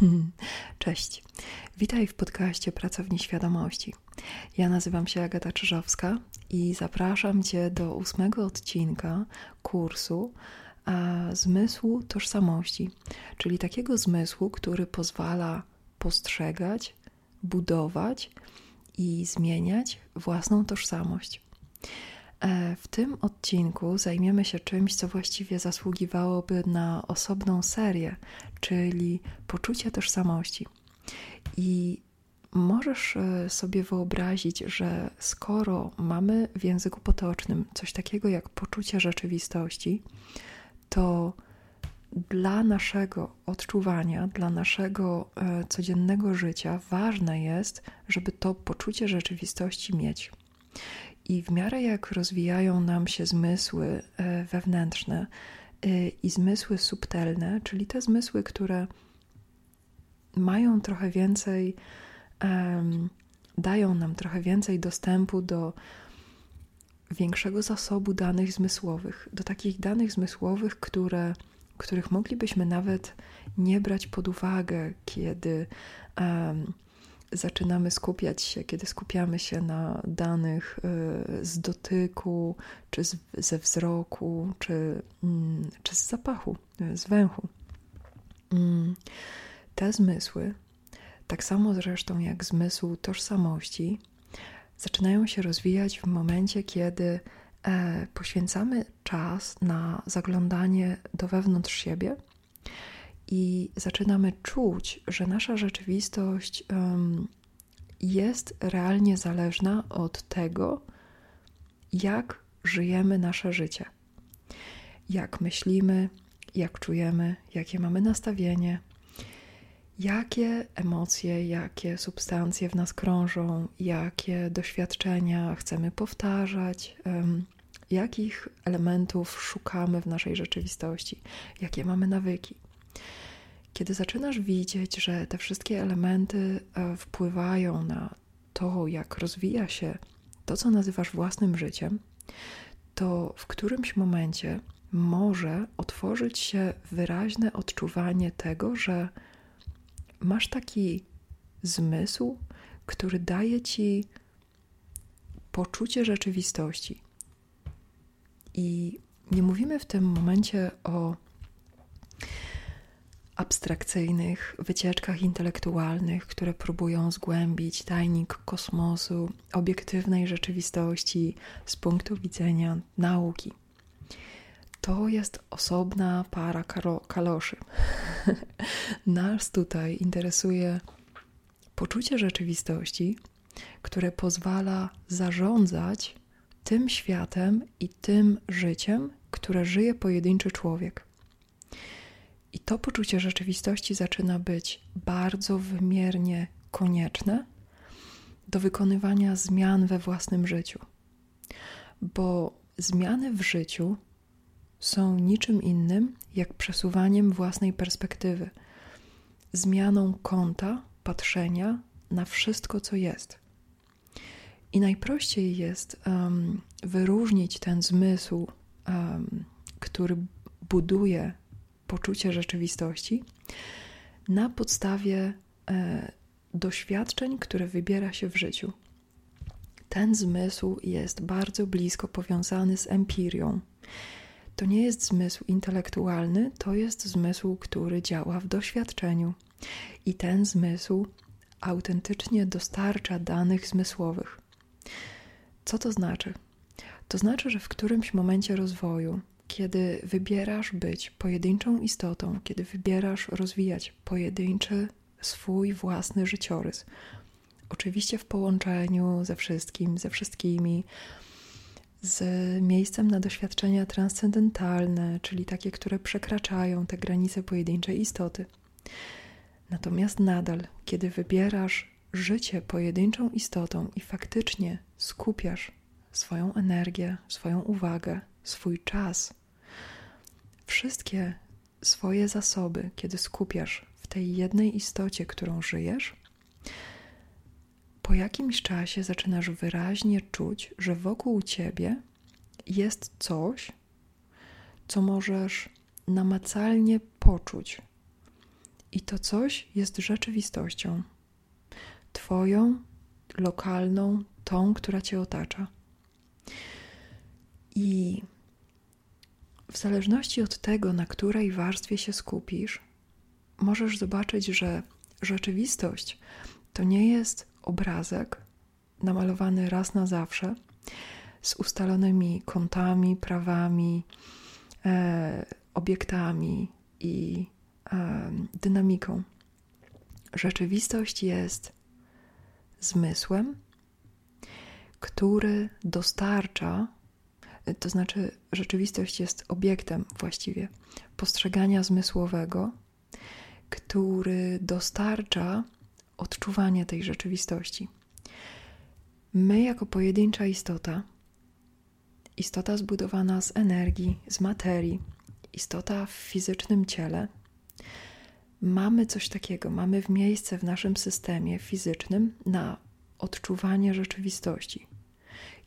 Cześć. Witaj w podcaście Pracowni Świadomości. Ja nazywam się Agata Czyżowska i zapraszam Cię do ósmego odcinka kursu Zmysłu Tożsamości, czyli takiego zmysłu, który pozwala postrzegać, budować i zmieniać własną tożsamość. E, w tym odcinku zajmiemy się czymś, co właściwie zasługiwałoby na osobną serię, czyli poczucie tożsamości. I możesz e, sobie wyobrazić, że skoro mamy w języku potocznym coś takiego jak poczucie rzeczywistości, to dla naszego odczuwania, dla naszego e, codziennego życia ważne jest, żeby to poczucie rzeczywistości mieć. I w miarę jak rozwijają nam się zmysły e, wewnętrzne e, i zmysły subtelne, czyli te zmysły, które mają trochę więcej, dają nam trochę więcej dostępu do większego zasobu danych zmysłowych, do takich danych zmysłowych, które, których moglibyśmy nawet nie brać pod uwagę, kiedy um, zaczynamy skupiać się, kiedy skupiamy się na danych y, z dotyku, czy z, ze wzroku, czy, mm, czy z zapachu, y, z węchu. Mm, te zmysły, tak samo zresztą jak zmysł tożsamości, zaczynają się rozwijać w momencie, kiedy e, poświęcamy czas na zaglądanie do wewnątrz siebie i zaczynamy czuć, że nasza rzeczywistość um, jest realnie zależna od tego, jak żyjemy nasze życie, jak myślimy, jak czujemy, jakie mamy nastawienie, jakie emocje, jakie substancje w nas krążą, jakie doświadczenia chcemy powtarzać, um, jakich elementów szukamy w naszej rzeczywistości, jakie mamy nawyki. Kiedy zaczynasz widzieć, że te wszystkie elementy e, wpływają na to, jak rozwija się to, co nazywasz własnym życiem, to w którymś momencie może otworzyć się wyraźne odczuwanie tego, że masz taki zmysł, który daje ci poczucie rzeczywistości. I nie mówimy w tym momencie o abstrakcyjnych wycieczkach intelektualnych, które próbują zgłębić tajnik kosmosu, obiektywnej rzeczywistości z punktu widzenia nauki. To jest osobna para kaloszy. Nas tutaj interesuje poczucie rzeczywistości, które pozwala zarządzać tym światem i tym życiem, które żyje pojedynczy człowiek. I to poczucie rzeczywistości zaczyna być bardzo wymiernie konieczne do wykonywania zmian we własnym życiu. Bo zmiany w życiu są niczym innym jak przesuwaniem własnej perspektywy, zmianą kąta patrzenia na wszystko, co jest. I najprościej jest um, wyróżnić ten zmysł, um, który buduje poczucie rzeczywistości na podstawie e, doświadczeń, które wybiera się w życiu. Ten zmysł jest bardzo blisko powiązany z empirią. To nie jest zmysł intelektualny, to jest zmysł, który działa w doświadczeniu. I ten zmysł autentycznie dostarcza danych zmysłowych. Co to znaczy? To znaczy, że w którymś momencie rozwoju kiedy wybierasz być pojedynczą istotą, kiedy wybierasz rozwijać pojedynczy swój własny życiorys. Oczywiście w połączeniu ze wszystkim, ze wszystkimi, z miejscem na doświadczenia transcendentalne, czyli takie, które przekraczają te granice pojedynczej istoty. Natomiast nadal, kiedy wybierasz życie pojedynczą istotą i faktycznie skupiasz swoją energię, swoją uwagę, swój czas, wszystkie swoje zasoby, kiedy skupiasz w tej jednej istocie, którą żyjesz, po jakimś czasie zaczynasz wyraźnie czuć, że wokół ciebie jest coś, co możesz namacalnie poczuć. I to coś jest rzeczywistością. Twoją, lokalną, tą, która cię otacza. I w zależności od tego, na której warstwie się skupisz, możesz zobaczyć, że rzeczywistość to nie jest obrazek namalowany raz na zawsze z ustalonymi kątami, prawami, e, obiektami i e, dynamiką. Rzeczywistość jest zmysłem, który dostarcza, to znaczy rzeczywistość jest obiektem właściwie postrzegania zmysłowego, który dostarcza odczuwanie tej rzeczywistości. My, jako pojedyncza istota, istota zbudowana z energii, z materii, istota w fizycznym ciele, mamy coś takiego, mamy w miejsce w naszym systemie fizycznym na odczuwanie rzeczywistości.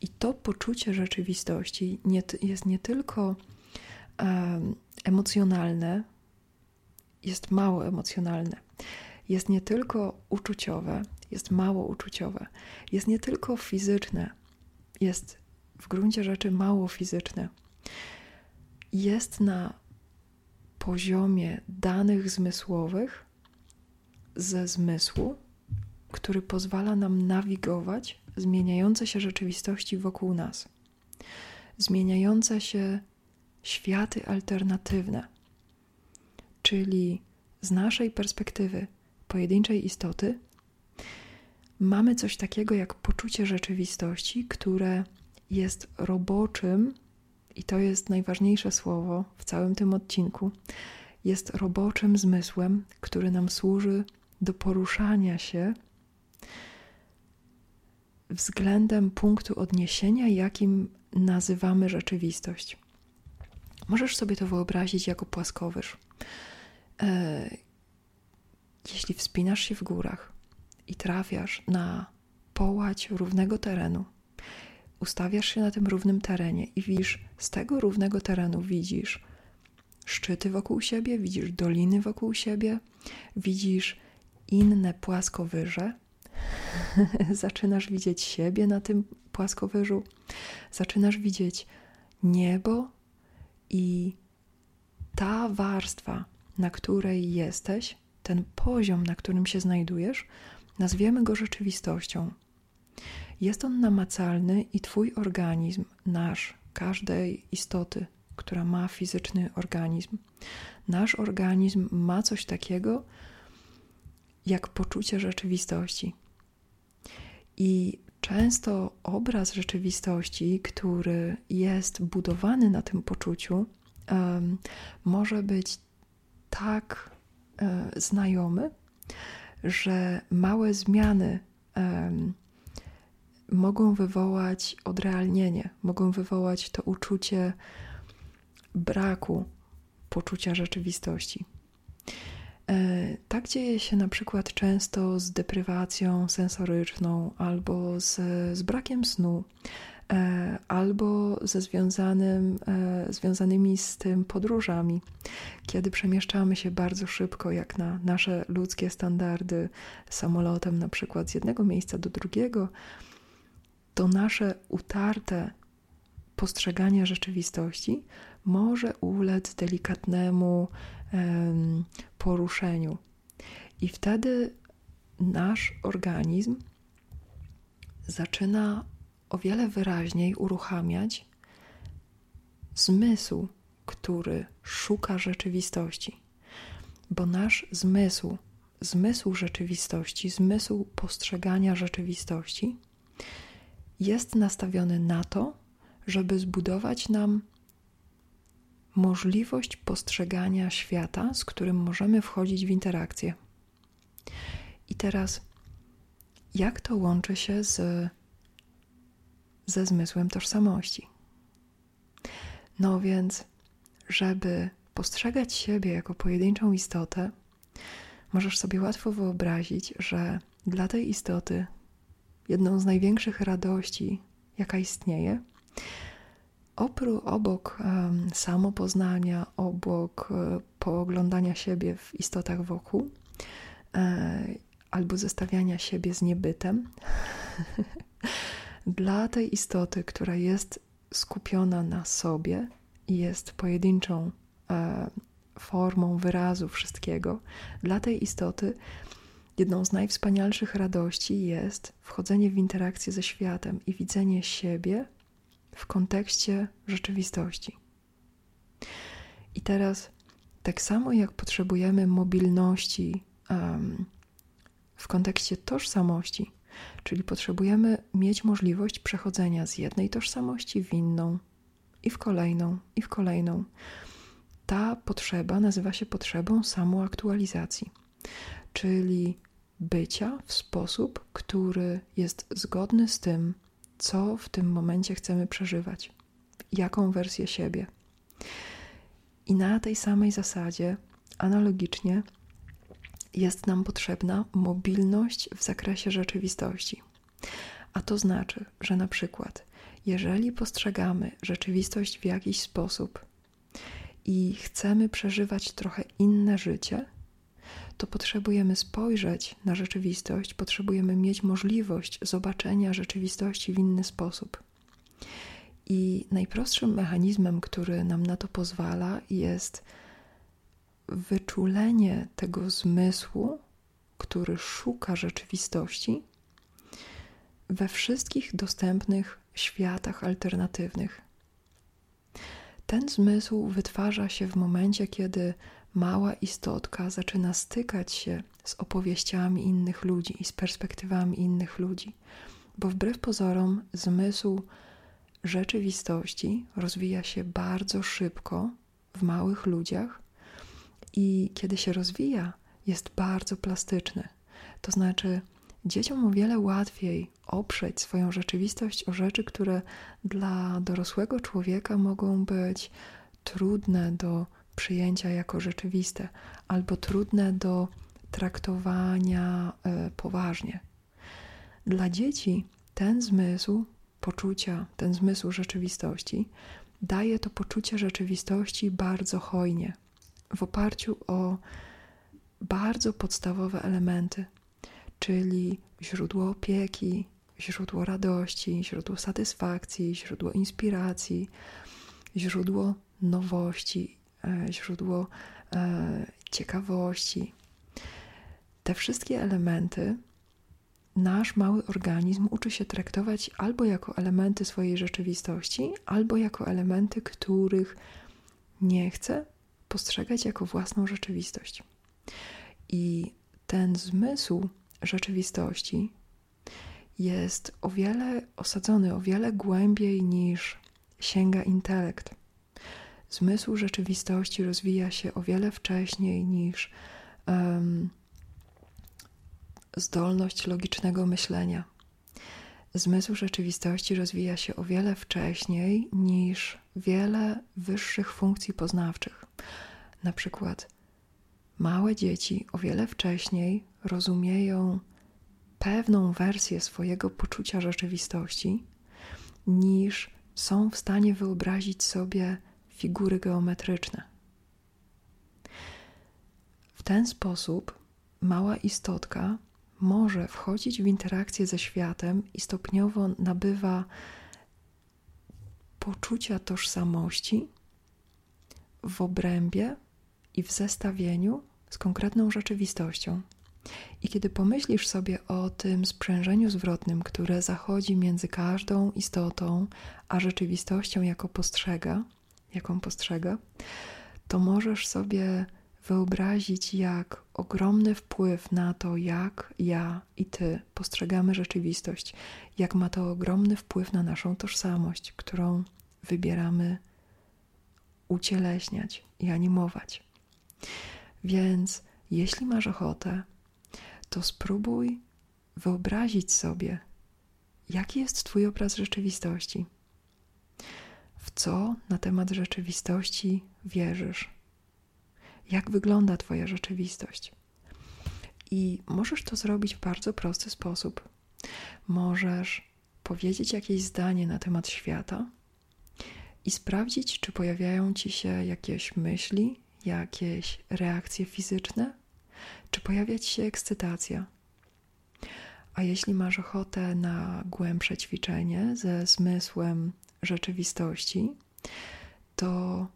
I to poczucie rzeczywistości nie, jest nie tylko emocjonalne, jest mało emocjonalne, jest nie tylko uczuciowe, jest mało uczuciowe, jest nie tylko fizyczne, jest w gruncie rzeczy mało fizyczne. Jest na poziomie danych zmysłowych ze zmysłu, który pozwala nam nawigować zmieniające się rzeczywistości wokół nas, zmieniające się światy alternatywne, czyli z naszej perspektywy pojedynczej istoty, mamy coś takiego jak poczucie rzeczywistości, które jest roboczym, i to jest najważniejsze słowo w całym tym odcinku, jest roboczym zmysłem, który nam służy do poruszania się względem punktu odniesienia, jakim nazywamy rzeczywistość. Możesz sobie to wyobrazić jako płaskowyż. E, jeśli wspinasz się w górach i trafiasz na połać równego terenu, ustawiasz się na tym równym terenie i widzisz, z tego równego terenu widzisz szczyty wokół siebie, widzisz doliny wokół siebie, widzisz inne płaskowyże, zaczynasz widzieć siebie na tym płaskowyżu, zaczynasz widzieć niebo i ta warstwa, na której jesteś, ten poziom, na którym się znajdujesz, nazwiemy go rzeczywistością. Jest on namacalny i Twój organizm, nasz, każdej istoty, która ma fizyczny organizm, nasz organizm ma coś takiego jak poczucie rzeczywistości. I często obraz rzeczywistości, który jest budowany na tym poczuciu, może być tak um, znajomy, że małe zmiany mogą wywołać odrealnienie, mogą wywołać to uczucie braku poczucia rzeczywistości. E, tak dzieje się na przykład często z deprywacją sensoryczną albo z, z brakiem snu, e, albo ze związanym, e, związanymi z tym podróżami, kiedy przemieszczamy się bardzo szybko, jak na nasze ludzkie standardy, samolotem na przykład z jednego miejsca do drugiego, to nasze utarte postrzeganie rzeczywistości może ulec delikatnemu poruszeniu. I wtedy nasz organizm zaczyna o wiele wyraźniej uruchamiać zmysł, który szuka rzeczywistości. Bo nasz zmysł, zmysł rzeczywistości, zmysł postrzegania rzeczywistości jest nastawiony na to, żeby zbudować nam możliwość postrzegania świata, z którym możemy wchodzić w interakcję. I teraz, jak to łączy się z, ze zmysłem tożsamości? No więc, żeby postrzegać siebie jako pojedynczą istotę, możesz sobie łatwo wyobrazić, że dla tej istoty jedną z największych radości, jaka istnieje, oprócz obok um, samopoznania, obok um, pooglądania siebie w istotach wokół, e, albo zestawiania siebie z niebytem. Dla tej istoty, która jest skupiona na sobie i jest pojedynczą e, formą wyrazu wszystkiego, dla tej istoty jedną z najwspanialszych radości jest wchodzenie w interakcję ze światem i widzenie siebie w kontekście rzeczywistości. I teraz, tak samo jak potrzebujemy mobilności um, w kontekście tożsamości, czyli potrzebujemy mieć możliwość przechodzenia z jednej tożsamości w inną, i w kolejną, i w kolejną. Ta potrzeba nazywa się potrzebą samoaktualizacji, czyli bycia w sposób, który jest zgodny z tym, co w tym momencie chcemy przeżywać, jaką wersję siebie. I na tej samej zasadzie, analogicznie, jest nam potrzebna mobilność w zakresie rzeczywistości. A to znaczy, że na przykład, jeżeli postrzegamy rzeczywistość w jakiś sposób i chcemy przeżywać trochę inne życie, to potrzebujemy spojrzeć na rzeczywistość, potrzebujemy mieć możliwość zobaczenia rzeczywistości w inny sposób. I najprostszym mechanizmem, który nam na to pozwala, jest wyczulenie tego zmysłu, który szuka rzeczywistości we wszystkich dostępnych światach alternatywnych. Ten zmysł wytwarza się w momencie, kiedy mała istotka zaczyna stykać się z opowieściami innych ludzi i z perspektywami innych ludzi, bo wbrew pozorom zmysł rzeczywistości rozwija się bardzo szybko w małych ludziach i kiedy się rozwija, jest bardzo plastyczny. To znaczy, dzieciom o wiele łatwiej oprzeć swoją rzeczywistość o rzeczy, które dla dorosłego człowieka mogą być trudne do przyjęcia jako rzeczywiste albo trudne do traktowania e, poważnie. Dla dzieci ten zmysł poczucia, ten zmysł rzeczywistości daje to poczucie rzeczywistości bardzo hojnie, w oparciu o bardzo podstawowe elementy, czyli źródło opieki, źródło radości, źródło satysfakcji, źródło inspiracji, źródło nowości, źródło e, ciekawości. Te wszystkie elementy nasz mały organizm uczy się traktować albo jako elementy swojej rzeczywistości, albo jako elementy, których nie chce postrzegać jako własną rzeczywistość. I ten zmysł rzeczywistości jest o wiele osadzony, o wiele głębiej niż sięga intelekt. Zmysł rzeczywistości rozwija się o wiele wcześniej niż um, zdolność logicznego myślenia. Zmysł rzeczywistości rozwija się o wiele wcześniej niż wiele wyższych funkcji poznawczych. Na przykład małe dzieci o wiele wcześniej rozumieją pewną wersję swojego poczucia rzeczywistości, niż są w stanie wyobrazić sobie figury geometryczne. W ten sposób mała istotka może wchodzić w interakcję ze światem i stopniowo nabywa poczucia tożsamości w obrębie i w zestawieniu z konkretną rzeczywistością. I kiedy pomyślisz sobie o tym sprzężeniu zwrotnym, które zachodzi między każdą istotą a rzeczywistością, jako postrzega, jaką postrzega, to możesz sobie wyobrazić, jak ogromny wpływ na to, jak ja i ty postrzegamy rzeczywistość, jak ma to ogromny wpływ na naszą tożsamość, którą wybieramy ucieleśniać i animować. Więc jeśli masz ochotę, to spróbuj wyobrazić sobie, jaki jest Twój obraz rzeczywistości, w co na temat rzeczywistości wierzysz jak wygląda Twoja rzeczywistość. I możesz to zrobić w bardzo prosty sposób. Możesz powiedzieć jakieś zdanie na temat świata i sprawdzić, czy pojawiają ci się jakieś myśli, jakieś reakcje fizyczne, czy pojawiać się ekscytacja. A jeśli masz ochotę na głębsze ćwiczenie ze zmysłem rzeczywistości, to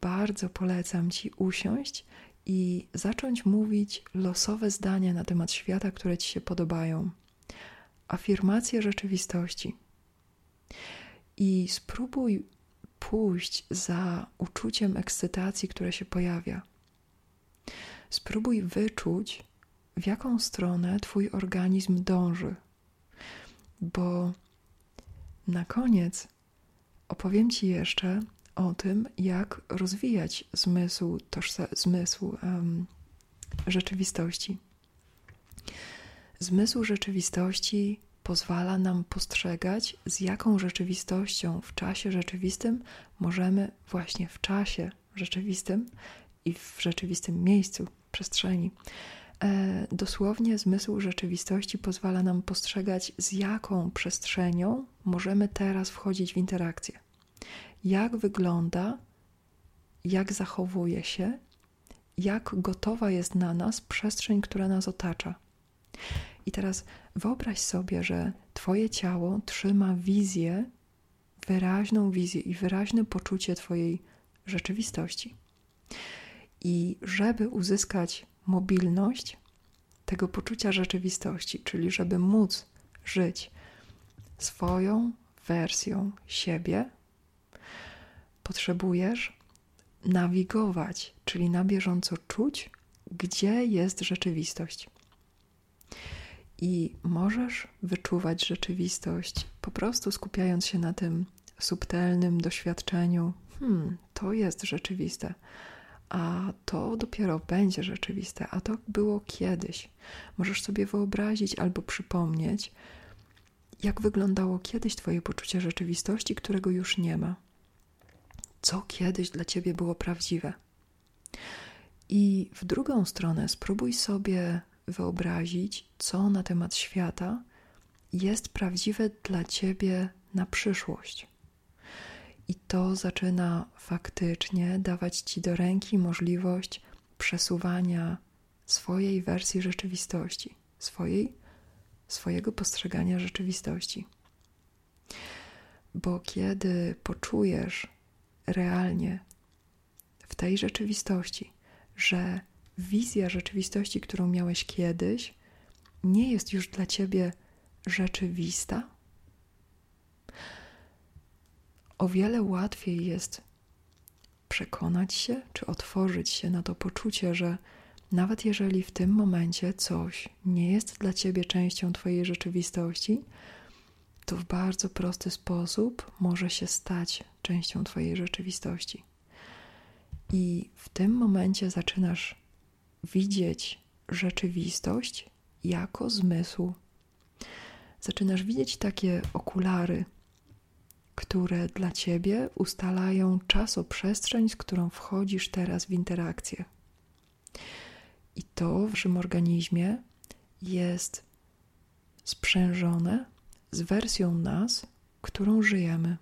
bardzo polecam Ci usiąść i zacząć mówić losowe zdania na temat świata, które Ci się podobają. Afirmacje rzeczywistości. I spróbuj pójść za uczuciem ekscytacji, które się pojawia. Spróbuj wyczuć, w jaką stronę Twój organizm dąży, bo na koniec opowiem Ci jeszcze o tym, jak rozwijać zmysł, zmysł um, rzeczywistości. Zmysł rzeczywistości pozwala nam postrzegać, z jaką rzeczywistością w czasie rzeczywistym możemy właśnie w czasie rzeczywistym i w rzeczywistym miejscu, przestrzeni. E, dosłownie zmysł rzeczywistości pozwala nam postrzegać, z jaką przestrzenią możemy teraz wchodzić w interakcję. Jak wygląda, jak zachowuje się, jak gotowa jest na nas przestrzeń, która nas otacza. I teraz wyobraź sobie, że Twoje ciało trzyma wizję, wyraźną wizję i wyraźne poczucie Twojej rzeczywistości. I żeby uzyskać mobilność tego poczucia rzeczywistości, czyli żeby móc żyć swoją wersją siebie, potrzebujesz nawigować, czyli na bieżąco czuć, gdzie jest rzeczywistość. I możesz wyczuwać rzeczywistość po prostu skupiając się na tym subtelnym doświadczeniu. Hmm, to jest rzeczywiste, a to dopiero będzie rzeczywiste, a to było kiedyś. Możesz sobie wyobrazić albo przypomnieć, jak wyglądało kiedyś Twoje poczucie rzeczywistości, którego już nie ma. Co kiedyś dla Ciebie było prawdziwe. I w drugą stronę spróbuj sobie wyobrazić, co na temat świata jest prawdziwe dla ciebie na przyszłość. I to zaczyna faktycznie dawać ci do ręki możliwość przesuwania swojej wersji rzeczywistości, swojej, swojego postrzegania rzeczywistości. Bo kiedy poczujesz realnie w tej rzeczywistości, że wizja rzeczywistości, którą miałeś kiedyś, nie jest już dla ciebie rzeczywista? O wiele łatwiej jest przekonać się, czy otworzyć się na to poczucie, że nawet jeżeli w tym momencie coś nie jest dla ciebie częścią twojej rzeczywistości, to w bardzo prosty sposób może się stać częścią twojej rzeczywistości. I w tym momencie zaczynasz widzieć rzeczywistość jako zmysł. Zaczynasz widzieć takie okulary, które dla ciebie ustalają czasoprzestrzeń, z którą wchodzisz teraz w interakcję. I to w naszym organizmie jest sprzężone z wersją nas, którą żyjemy.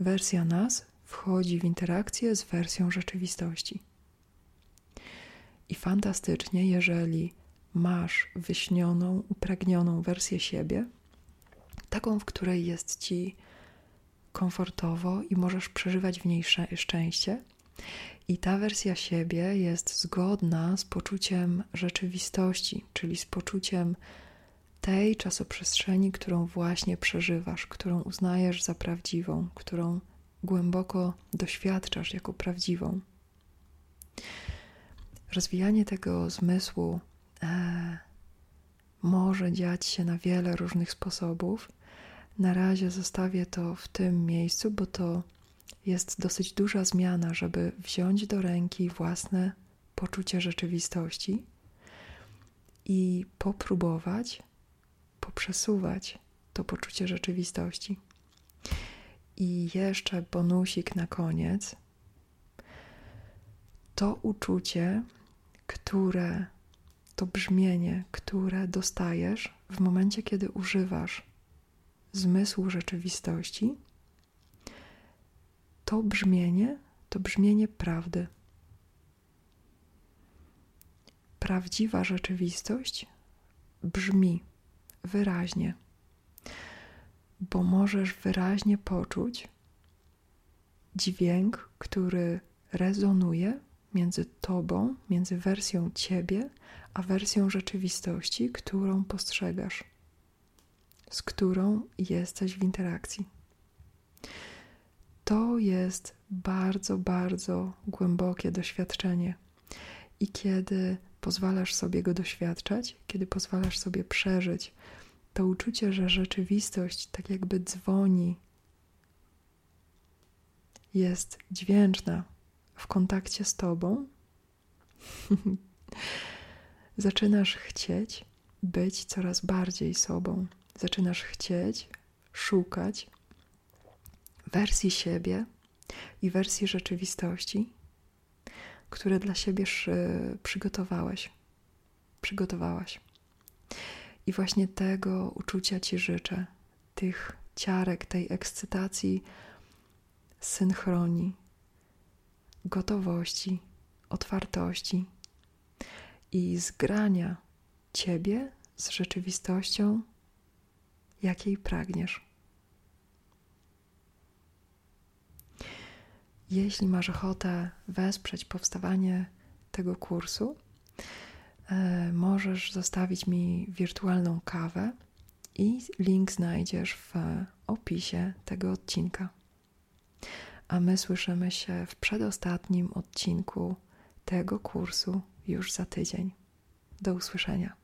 Wersja nas wchodzi w interakcję z wersją rzeczywistości. I fantastycznie, jeżeli masz wyśnioną, upragnioną wersję siebie, taką, w której jest ci komfortowo i możesz przeżywać w niej szczęście. I ta wersja siebie jest zgodna z poczuciem rzeczywistości, czyli z poczuciem tej czasoprzestrzeni, którą właśnie przeżywasz, którą uznajesz za prawdziwą, którą głęboko doświadczasz jako prawdziwą. Rozwijanie tego zmysłu e, może dziać się na wiele różnych sposobów. Na razie zostawię to w tym miejscu, bo to jest dosyć duża zmiana, żeby wziąć do ręki własne poczucie rzeczywistości i popróbować poprzesuwać to poczucie rzeczywistości. I jeszcze bonusik na koniec. To uczucie które, to brzmienie, które dostajesz w momencie, kiedy używasz zmysłu rzeczywistości, to brzmienie to brzmienie prawdy. prawdziwa rzeczywistość brzmi wyraźnie, bo możesz wyraźnie poczuć dźwięk, który rezonuje między tobą, między wersją ciebie, a wersją rzeczywistości, którą postrzegasz, z którą jesteś w interakcji. To jest bardzo, bardzo głębokie doświadczenie. I kiedy pozwalasz sobie go doświadczać, kiedy pozwalasz sobie przeżyć to uczucie, że rzeczywistość tak jakby dzwoni, jest dźwięczna w kontakcie z Tobą, zaczynasz chcieć być coraz bardziej sobą. Zaczynasz chcieć szukać wersji siebie i wersji rzeczywistości, które dla siebie przygotowałeś, przygotowałaś. I właśnie tego uczucia Ci życzę, tych ciarek, tej ekscytacji, synchronii, gotowości, otwartości i zgrania Ciebie z rzeczywistością, jakiej pragniesz. Jeśli masz ochotę wesprzeć powstawanie tego kursu, e, możesz zostawić mi wirtualną kawę i link znajdziesz w opisie tego odcinka. A my słyszymy się w przedostatnim odcinku tego kursu już za tydzień. Do usłyszenia.